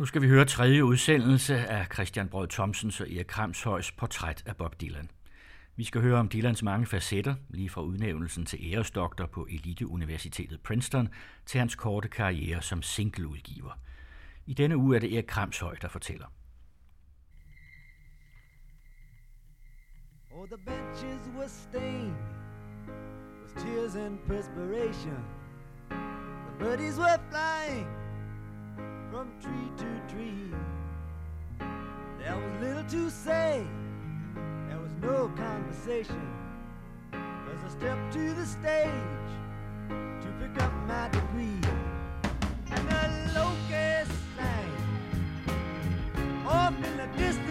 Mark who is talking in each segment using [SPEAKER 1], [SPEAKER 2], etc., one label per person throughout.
[SPEAKER 1] Nu skal vi høre tredje udsendelse af Christian Brød Thomsens og Erik Kramshøjs portræt af Bob Dylan. Vi skal høre om Dylans mange facetter, lige fra udnævnelsen til æresdoktor på Eliteuniversitetet Princeton til hans korte karriere som singleudgiver. I denne uge er det Erik Kramshøj, der fortæller. Oh, the benches were stained with tears and perspiration. The birdies were flying from tree to tree. There was little to say, there was no conversation. As I stepped to the stage to pick up my degree, and the locust sang off in the distance,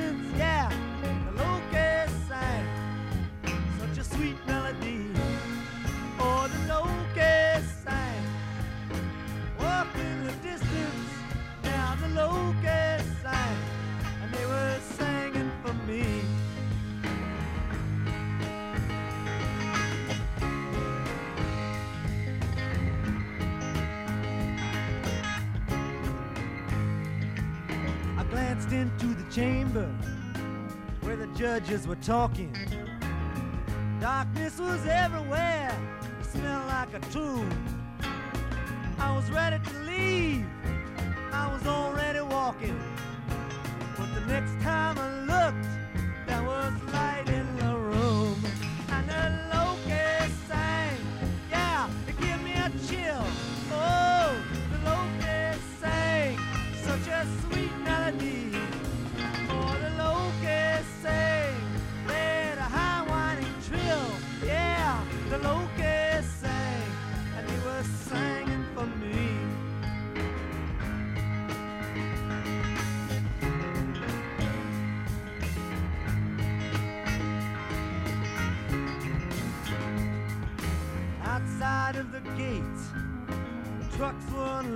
[SPEAKER 1] chamber where the judges were talking. Darkness was everywhere, it smelled like a tomb. I was ready to leave I was already walking. But the next time I looked,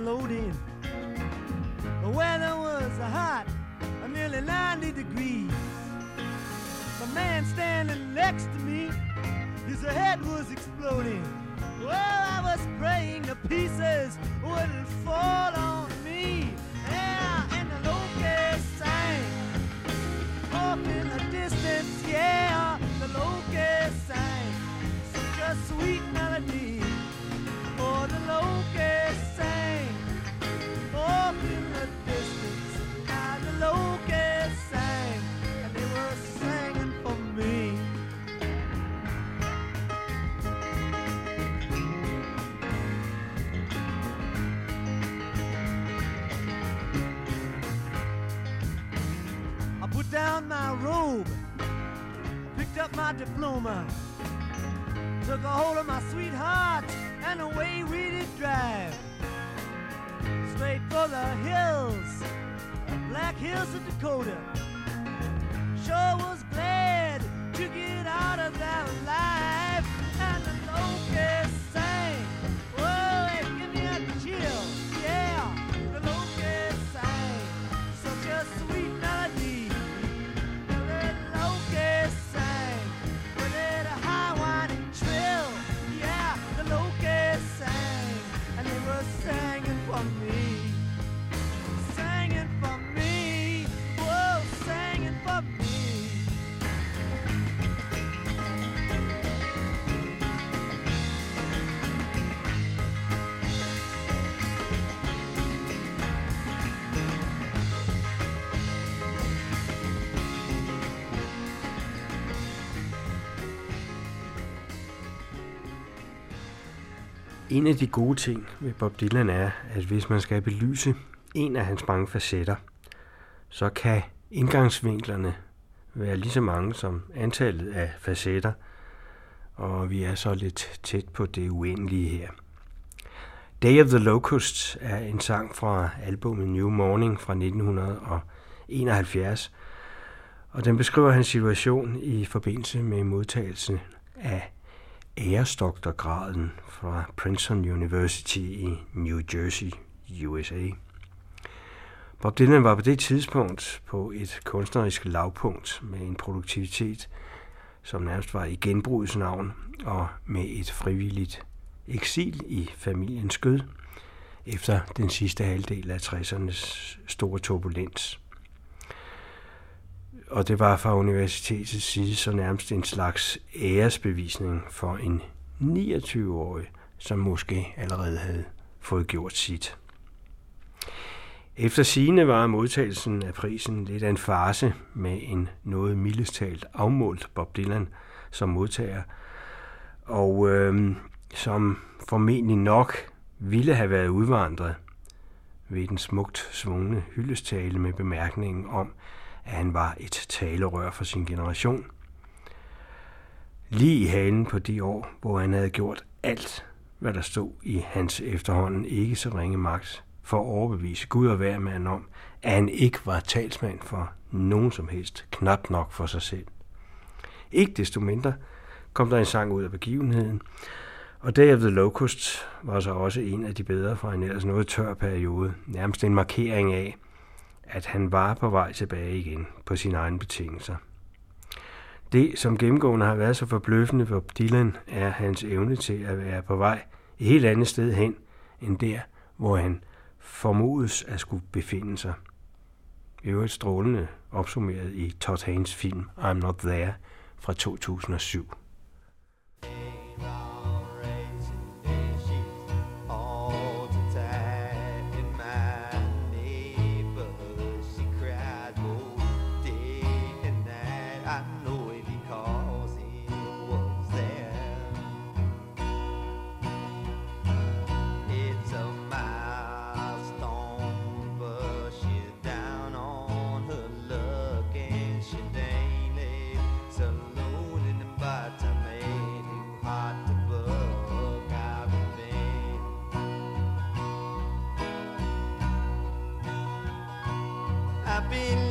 [SPEAKER 1] were unloading. The weather was hot, nearly 90 degrees. The man standing next to me, his head was exploding. Well, I was praying the pieces wouldn't fall on me. Yeah, and the locust sang off in the distance. Yeah, the locust sang such a sweet my diploma. Took a hold of my sweetheart and away we did drive. Straight for the hills, black hills of Dakota.
[SPEAKER 2] En af de gode ting ved Bob Dylan er, at hvis man skal belyse en af hans mange facetter, så kan indgangsvinklerne være lige så mange som antallet af facetter, og vi er så lidt tæt på det uendelige her. Day of the Locusts er en sang fra albumet New Morning fra 1971, og den beskriver hans situation i forbindelse med modtagelsen af æresdoktorgraden fra Princeton University i New Jersey, USA. Bob Dylan var på det tidspunkt på et kunstnerisk lavpunkt med en produktivitet, som nærmest var i genbrugets navn og med et frivilligt eksil i familiens skød. efter den sidste halvdel af 60'ernes store turbulens. Og det var fra universitetets side så nærmest en slags æresbevisning for en 29-årig, som måske allerede havde fået gjort sit. Efter sigende var modtagelsen af prisen lidt af en farse med en noget mildestalt afmålt Bob Dylan som modtager, og øh, som formentlig nok ville have været udvandret ved den smukt svungne hyldestale med bemærkningen om, at han var et talerør for sin generation. Lige i halen på de år, hvor han havde gjort alt, hvad der stod i hans efterhånden ikke så ringe magt for at overbevise Gud og hver mand om, at han ikke var talsmand for nogen som helst, knap nok for sig selv. Ikke desto mindre kom der en sang ud af begivenheden, og Day of the Locust var så også en af de bedre fra en ellers noget tør periode, nærmest en markering af, at han var på vej tilbage igen på sine egne betingelser. Det, som gennemgående har været så forbløffende for Dylan, er hans evne til at være på vej et helt andet sted hen, end der, hvor han formodes at skulle befinde sig. I øvrigt strålende opsummeret i Todd Haynes film I'm Not There fra 2007.
[SPEAKER 3] been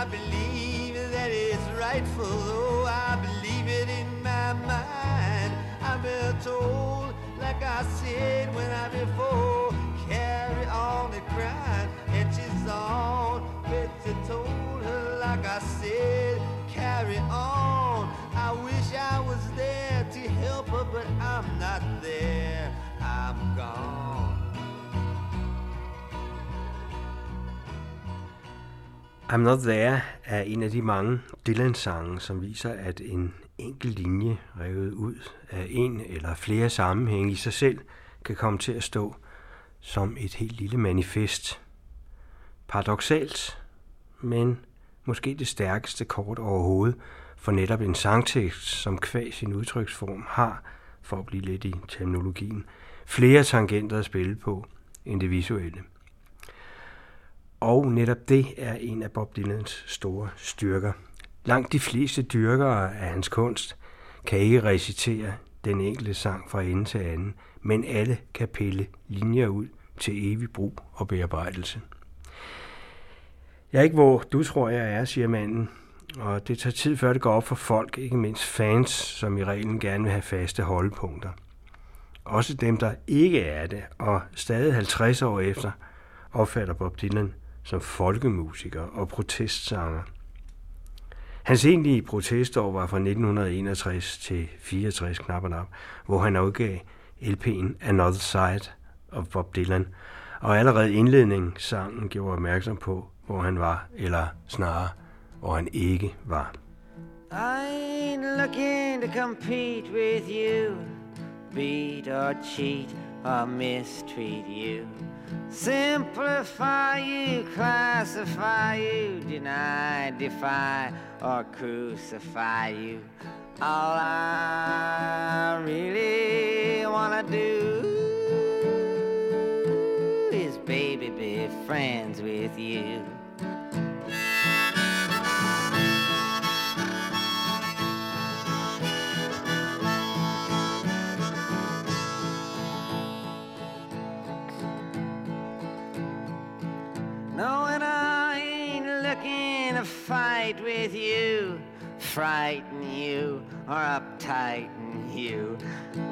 [SPEAKER 3] I believe that it's rightful, though I believe it in my mind. Been told, like I said when I before, carry on the crying, and she's on. Betsy told her, like I said, carry on. I wish I was there to help her, but I'm not there. I'm gone.
[SPEAKER 2] I'm Not There er en af de mange Dylan-sange, som viser, at en enkelt linje revet ud af en eller flere sammenhænge i sig selv kan komme til at stå som et helt lille manifest. Paradoxalt, men måske det stærkeste kort overhovedet for netop en sangtekst, som kvæg sin udtryksform har, for at blive lidt i terminologien, flere tangenter at spille på end det visuelle. Og netop det er en af Bob Dylans store styrker. Langt de fleste dyrkere af hans kunst kan ikke recitere den enkelte sang fra ende til anden, men alle kan pille linjer ud til evig brug og bearbejdelse. Jeg er ikke, hvor du tror, jeg er, siger manden, og det tager tid før det går op for folk, ikke mindst fans, som i reglen gerne vil have faste holdepunkter. Også dem, der ikke er det, og stadig 50 år efter, opfatter Bob Dylan som folkemusiker og protestsanger. Hans egentlige protestår var fra 1961 til 64 knap og hvor han udgav LP'en Another Side of Bob Dylan, og allerede indledningen sangen gjorde opmærksom på, hvor han var, eller snarere, hvor han ikke var.
[SPEAKER 3] I ain't looking to compete with you, beat or cheat or mistreat you. Simplify you, classify you, deny, defy, or crucify you. All I really wanna do is, baby, be friends with you. Fight with you, frighten you, or uptighten you,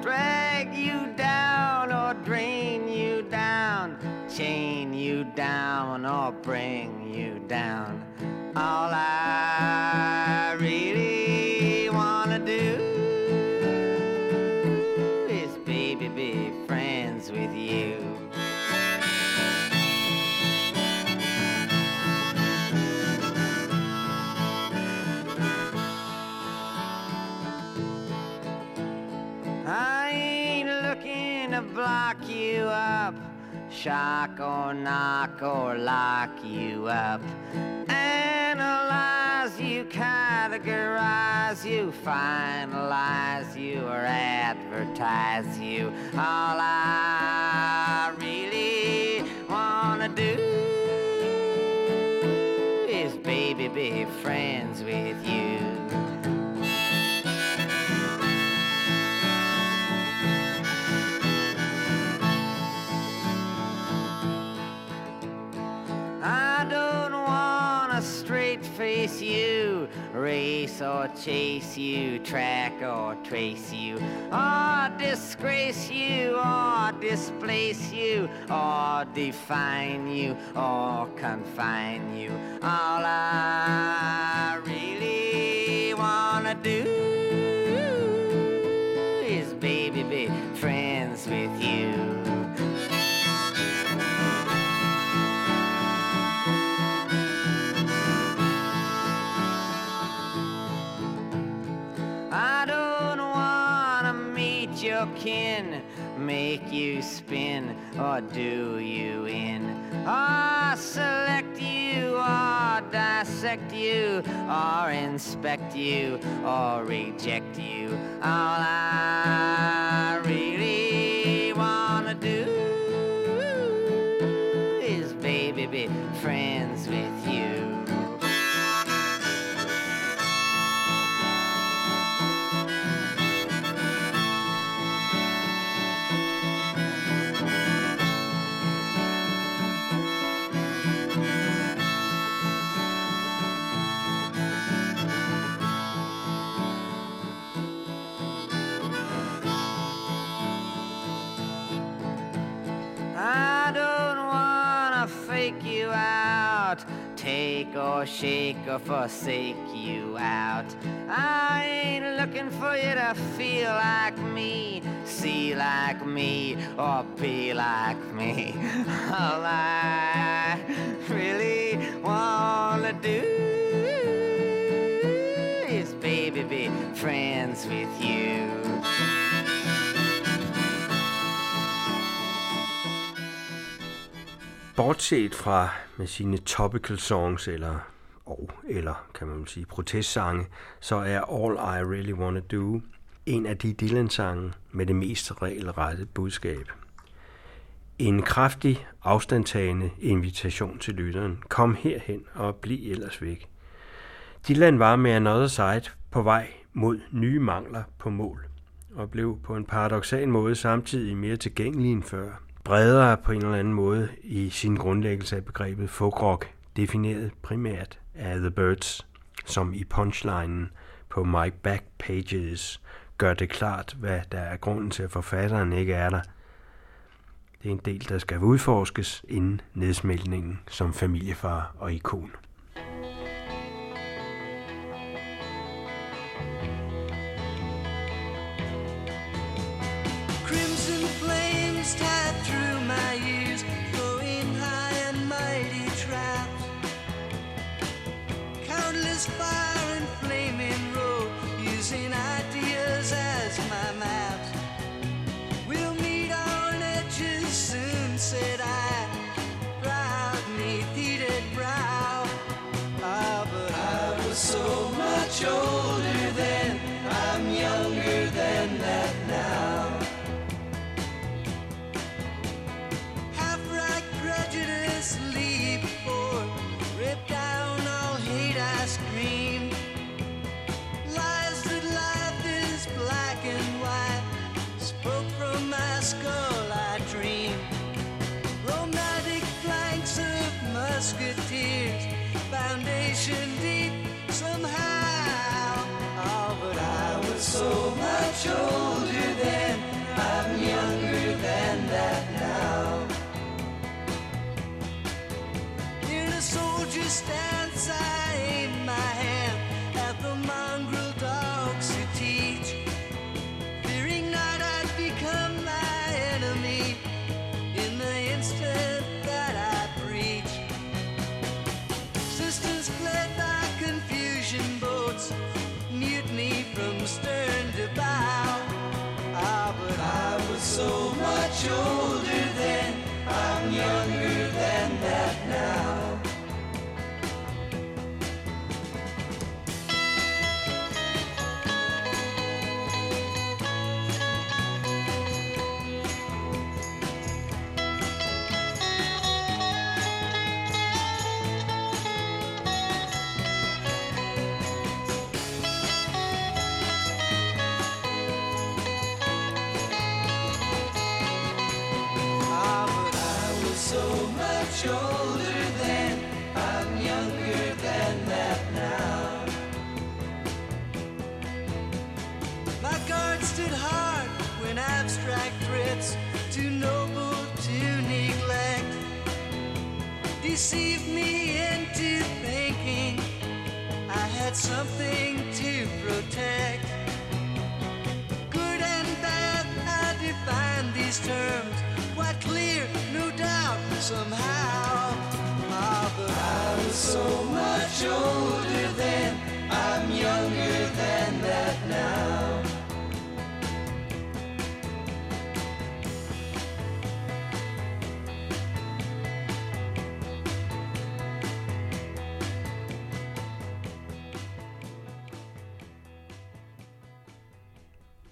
[SPEAKER 3] drag you down or drain you down, chain you down or bring you down. All I shock or knock or lock you up. Analyze you, categorize you, finalize you, or advertise you. All I really wanna do is, baby, be friends with you. Race or chase you, track or trace you, or disgrace you, or displace you, or define you, or confine you. All I you spin or do you in? Or select you or dissect you or inspect you or reject you. All I take or shake or forsake you out. I ain't looking for you to feel like me, see like me, or be like me. All I really wanna do is, baby, be friends with you.
[SPEAKER 4] Bortset fra med sine topical songs, eller, og, eller kan man sige, protestsange, så er All I Really Wanna Do en af de Dylan-sange med det mest regelrette budskab. En kraftig, afstandtagende invitation til lytteren. Kom herhen og bliv ellers væk. Dylan var med Another Side på vej mod nye mangler på mål, og blev på en paradoxal måde samtidig mere tilgængelig end før – bredere på en eller anden måde i sin grundlæggelse af begrebet folkrock, defineret primært af The Birds, som i punchlinen på My Back Pages gør det klart, hvad der er grunden til, at forfatteren ikke er der. Det er en del, der skal udforskes inden nedsmeltningen som familiefar og ikon. is.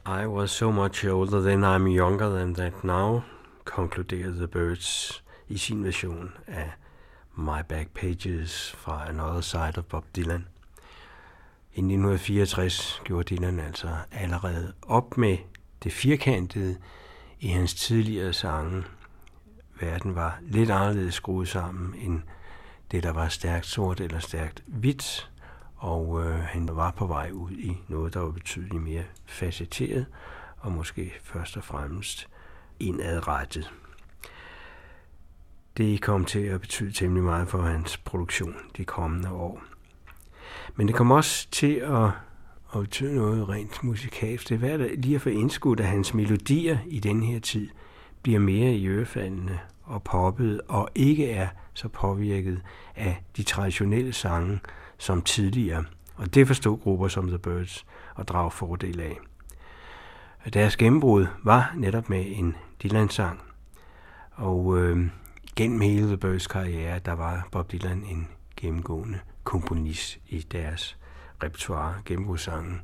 [SPEAKER 4] I was so much older then I'm younger than that now, konkluderede The Birds i sin version af My Back Pages fra Another Side of Bob Dylan. I 1964 gjorde Dylan altså allerede op med det firkantede i hans tidligere sange. Verden var lidt anderledes skruet sammen end det, der var stærkt sort eller stærkt hvidt, og øh, han var på vej ud i noget, der var betydeligt mere facetteret, og måske først og fremmest indadrettet.
[SPEAKER 2] Det kom til at betyde temmelig meget for hans produktion de kommende år. Men det kom også til at, at betyde noget rent musikalsk. Det er værd lige at få indskudt, at hans melodier i den her tid bliver mere i ørefaldene og poppet og ikke er så påvirket af de traditionelle sange som tidligere. Og det forstod grupper som The Birds og drage fordel af. Deres gennembrud var netop med en Dylan-sang, og øh, gennem hele The Birds karriere, der var Bob Dylan en gennemgående komponist i deres repertoire. Gennembrudssangen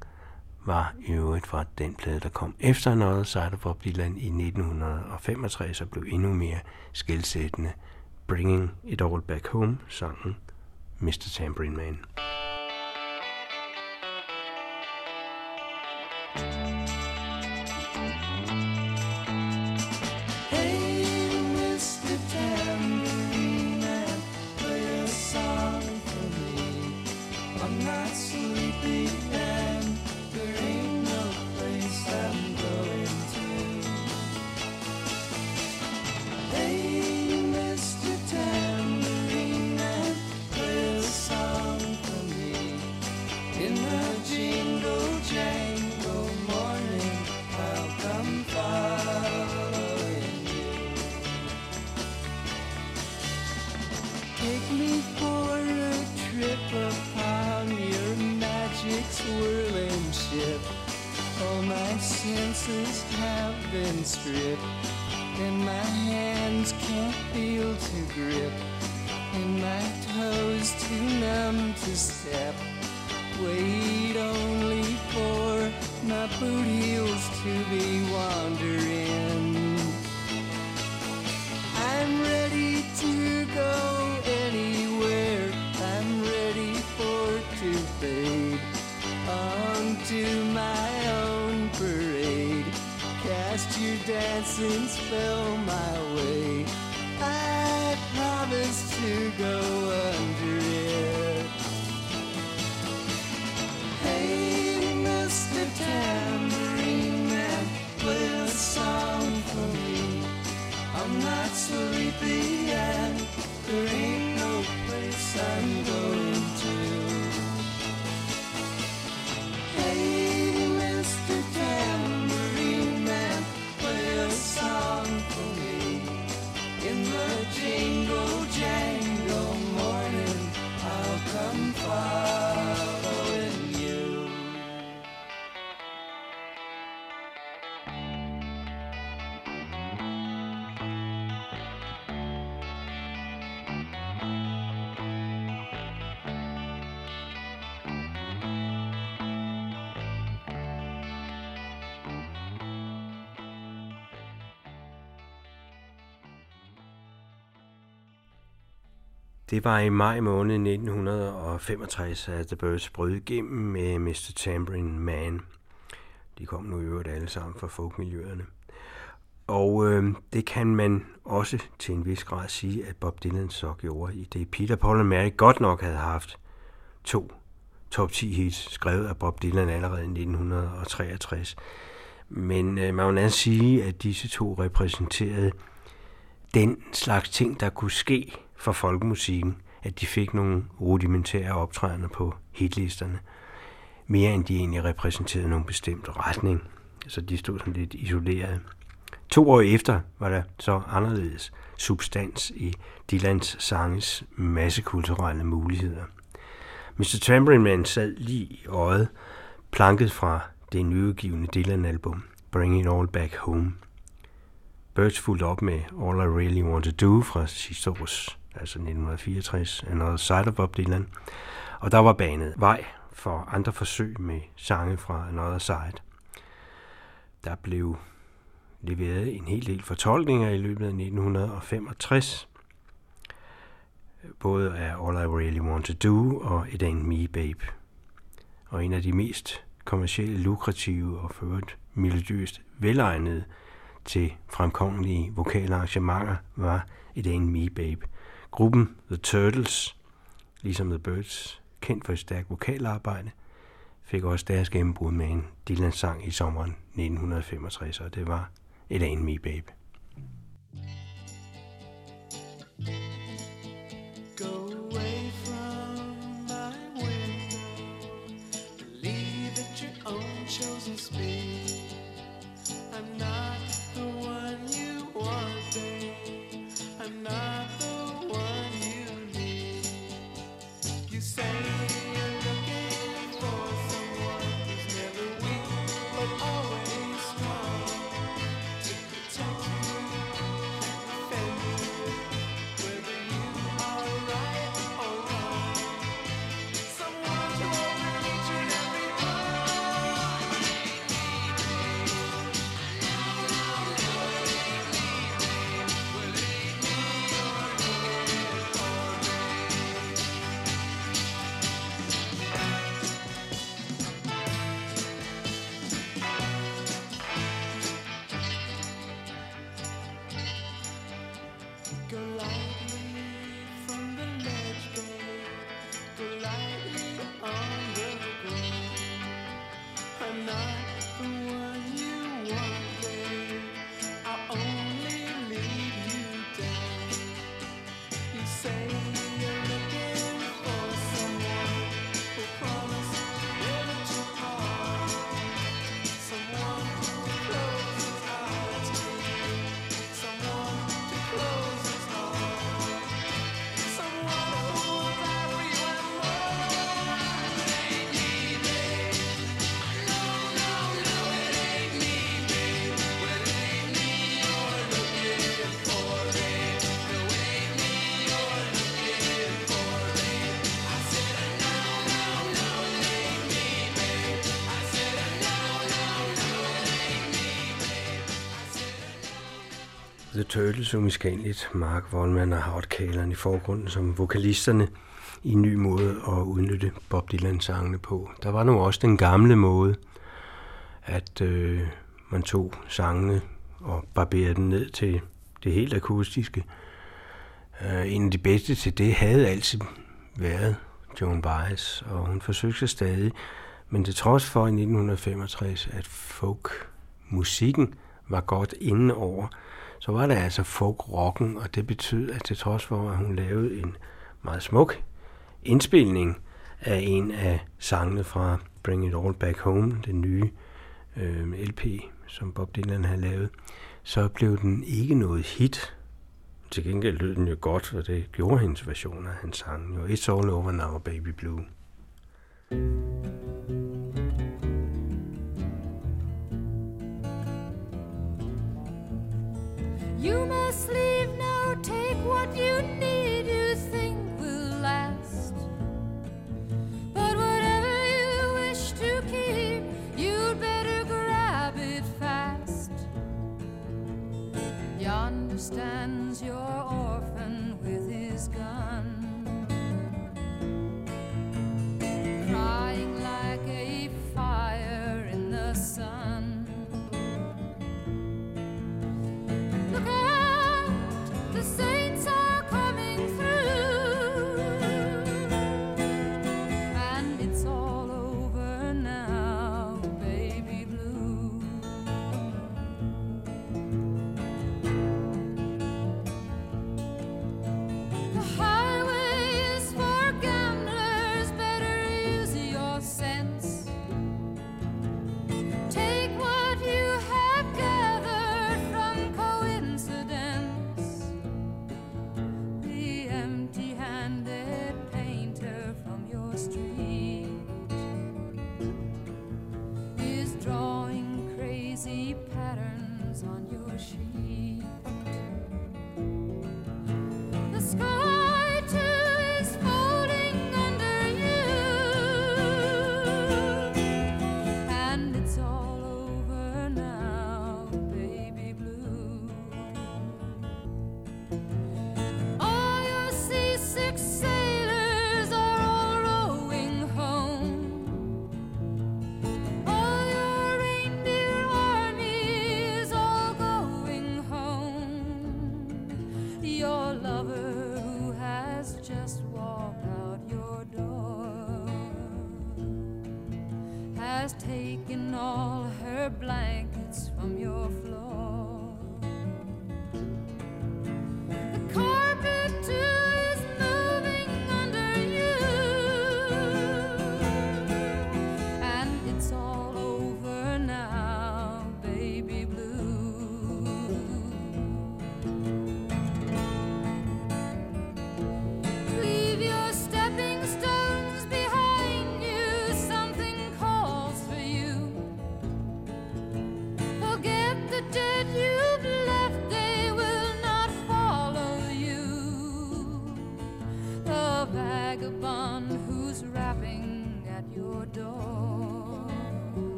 [SPEAKER 2] var i øvrigt fra den plade, der kom efter Another Side of Bob Dylan i 1965 og blev endnu mere skældsættende. Bringing It All Back Home, sangen Mr. Tambourine Man. Det var i maj måned 1965, at The Birds brød igennem med Mr. Tambourine Man. De kom nu i øvrigt alle sammen fra folkmiljøerne. Og øh, det kan man også til en vis grad sige, at Bob Dylan så gjorde i det. Peter, Paul og Mary godt nok havde haft to top 10 hits, skrevet af Bob Dylan allerede i 1963. Men øh, man må sige, at disse to repræsenterede den slags ting, der kunne ske for folkemusikken, at de fik nogle rudimentære optrædener på hitlisterne, mere end de egentlig repræsenterede nogen bestemt retning. Så de stod sådan lidt isoleret. To år efter var der så anderledes substans i Dylans sanges massekulturelle muligheder. Mr. Tambourine Man sad lige i øjet, planket fra det nyudgivende Dylan-album Bring It All Back Home. Birds fulgte op med All I Really Want To Do fra sidste års altså 1964, Another Side of Bob Dylan. Og der var banet vej for andre forsøg med sange fra Another Side. Der blev leveret en hel del fortolkninger i løbet af 1965, både af All I Really Want To Do og It Ain't Me Babe. Og en af de mest kommercielle, lukrative og ført melodiøst velegnede til fremkommelige vokale arrangementer var It Ain't Me Babe, Gruppen The Turtles, ligesom The Birds, kendt for et stærkt vokalarbejde, fik også deres gennembrud med en Dylan-sang i sommeren 1965, og det var It Ain't Me Babe. The Turtles umiskendeligt, Mark Wallman og Howard Kalern i forgrunden som vokalisterne i en ny måde at udnytte Bob Dylan-sangene på. Der var nu også den gamle måde, at øh, man tog sangene og barberede dem ned til det helt akustiske. Øh, en af de bedste til det havde altid været Joan Baez, og hun forsøgte sig stadig. Men det trods for i 1965, at folk-musikken var godt inde over, så var det altså folk-rocken, og det betød, at til trods for, at hun lavede en meget smuk indspilning af en af sangene fra Bring It All Back Home, den nye øh, LP, som Bob Dylan havde lavet, så blev den ikke noget hit. Til gengæld lød den jo godt, og det gjorde hendes version af hans sang. Jo, It's All Over Now, Baby Blue.
[SPEAKER 5] You must leave now, take what you need, you think will last. But whatever you wish to keep, you'd better grab it fast. Yonder stands your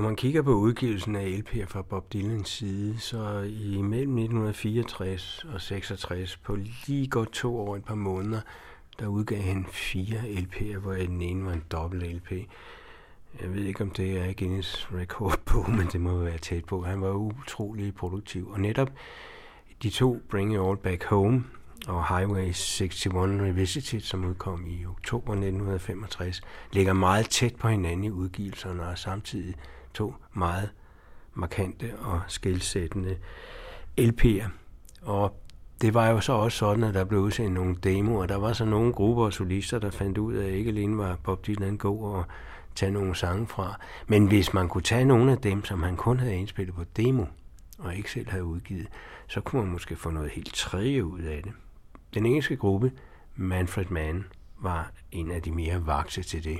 [SPEAKER 2] Når man kigger på udgivelsen af LP'er fra Bob Dylans side, så i mellem 1964 og 66, på lige godt to år et par måneder, der udgav han fire LP'er, hvor den ene var en dobbelt LP. Jeg ved ikke, om det er Guinness rekord på, men det må være tæt på. Han var utrolig produktiv. Og netop de to Bring It All Back Home og Highway 61 Revisited, som udkom i oktober 1965, ligger meget tæt på hinanden i udgivelserne og samtidig to meget markante og skilsættende LP'er. Og det var jo så også sådan, at der blev udsendt nogle demoer. Der var så nogle grupper og solister, der fandt ud af, at ikke alene var Bob Dylan god, og tage nogle sange fra. Men hvis man kunne tage nogle af dem, som han kun havde indspillet på demo, og ikke selv havde udgivet, så kunne man måske få noget helt tredje ud af det. Den engelske gruppe, Manfred Mann, var en af de mere vakse til det.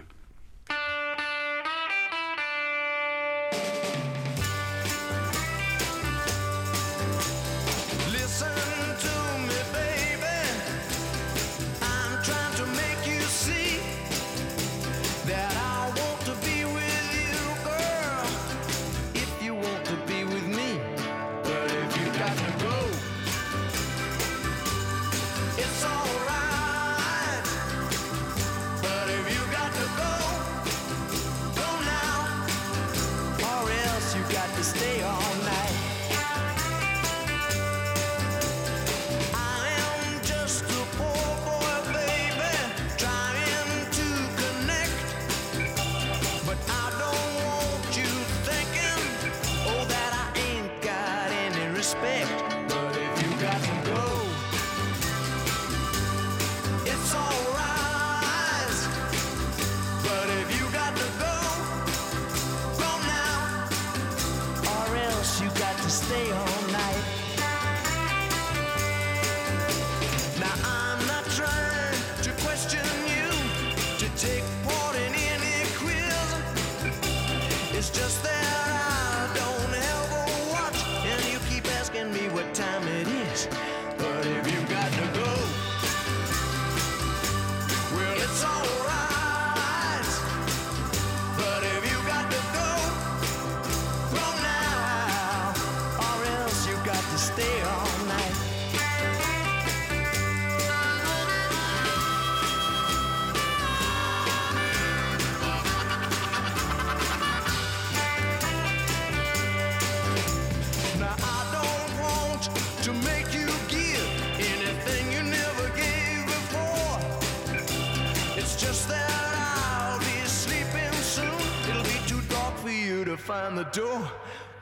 [SPEAKER 6] Find the door.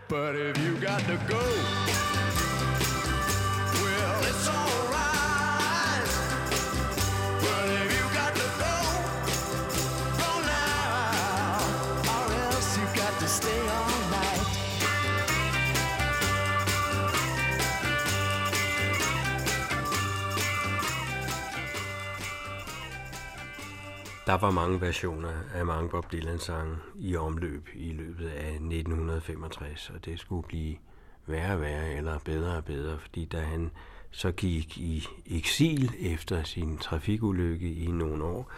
[SPEAKER 6] But if you got to go,
[SPEAKER 2] Der var mange versioner af mange Bob Dylan-sange i omløb i løbet af 1965, og det skulle blive værre og værre, eller bedre og bedre, fordi da han så gik i eksil efter sin trafikulykke i nogle år,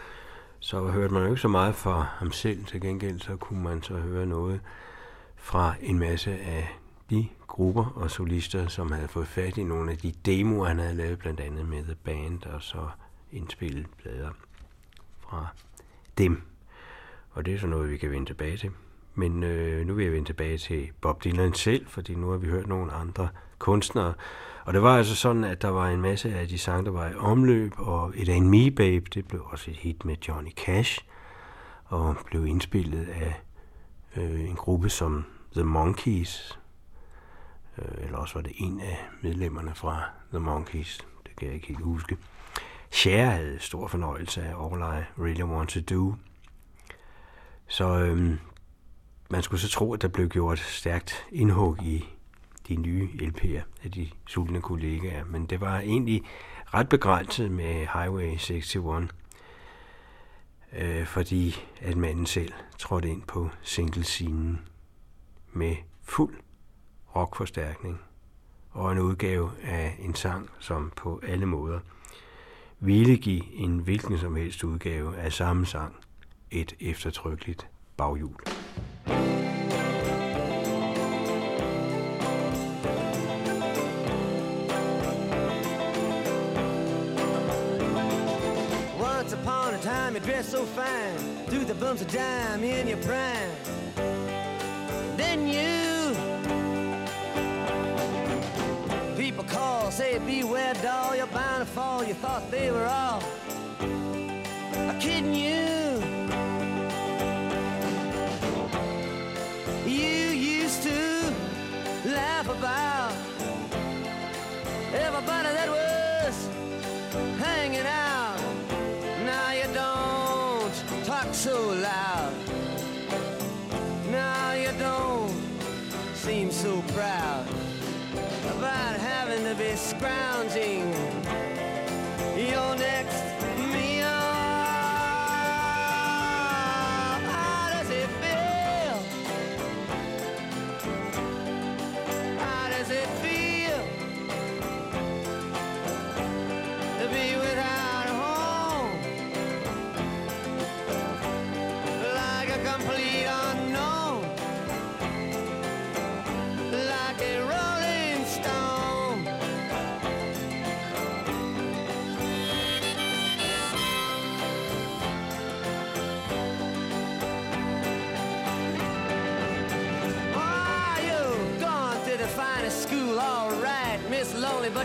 [SPEAKER 2] så hørte man jo ikke så meget fra ham selv. Til gengæld så kunne man så høre noget fra en masse af de grupper og solister, som havde fået fat i nogle af de demoer, han havde lavet, blandt andet med The Band, og så indspillet plader fra dem. Og det er så noget, vi kan vende tilbage til. Men øh, nu vil jeg vende tilbage til Bob Dylan selv, fordi nu har vi hørt nogle andre kunstnere. Og det var altså sådan, at der var en masse af de sange, der var i omløb, og et af Me Babe, det blev også et hit med Johnny Cash, og blev indspillet af øh, en gruppe som The Monkees, øh, eller også var det en af medlemmerne fra The Monkees, det kan jeg ikke helt huske. Cher havde stor fornøjelse af All I Really Want To Do. Så øhm, man skulle så tro, at der blev gjort stærkt indhug i de nye LP'er af de sultne kollegaer, men det var egentlig ret begrænset med Highway 61, øh, fordi at manden selv trådte ind på singlescenen med fuld rockforstærkning og en udgave af en sang, som på alle måder – ville give en hvilken som helst udgave af samme sang et eftertrykkeligt baghjul.
[SPEAKER 3] Once upon a time, you dressed so fine, Through the bumps of dime in your prime. Then you People say, beware, doll, you're bound to fall. You thought they were all kidding you. You used to laugh about everybody that was hanging out. Now you don't talk so loud. Now you don't seem so proud be scrounging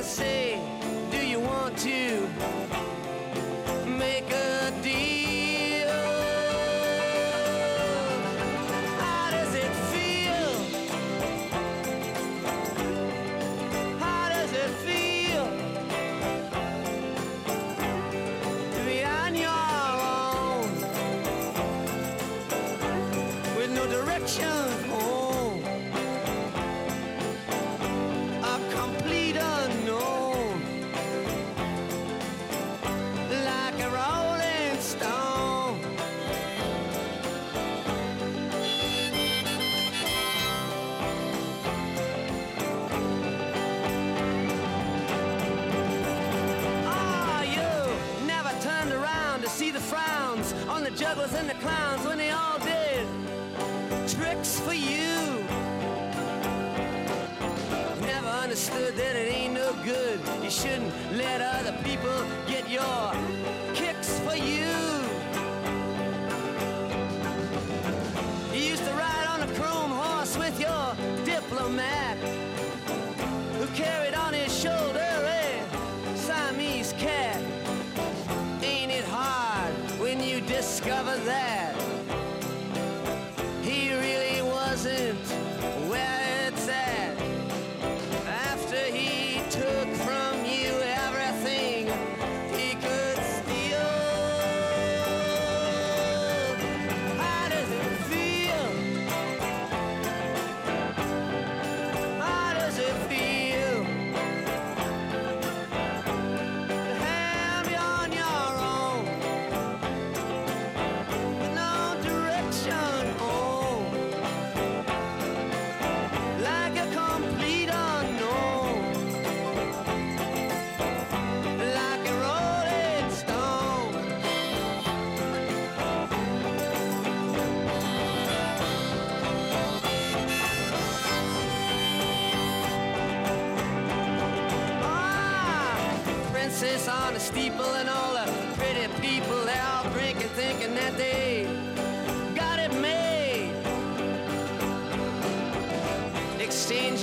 [SPEAKER 3] comecei understood that it ain't no good. You shouldn't let other people get your kicks for you. You used to ride on a chrome horse with your diplomat who carried on his shoulder a Siamese cat. Ain't it hard when you discover that?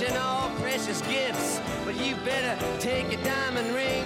[SPEAKER 3] and all precious gifts. But you better take your diamond ring.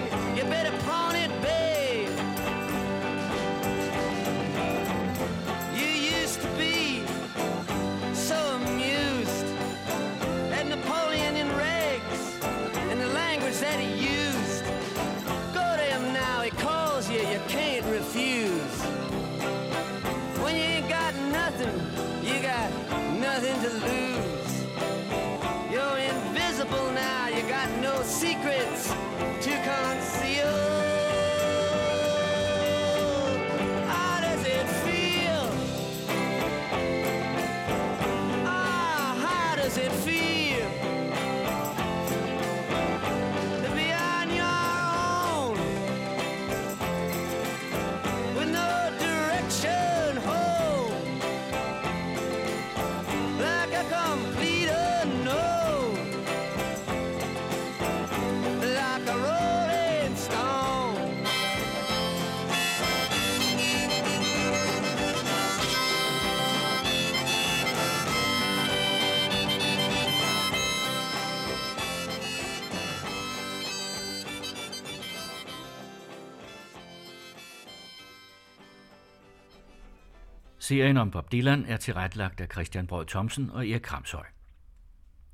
[SPEAKER 7] Serien om Bob Dylan er tilrettelagt af Christian Brød Thomsen og Erik Kramshøj.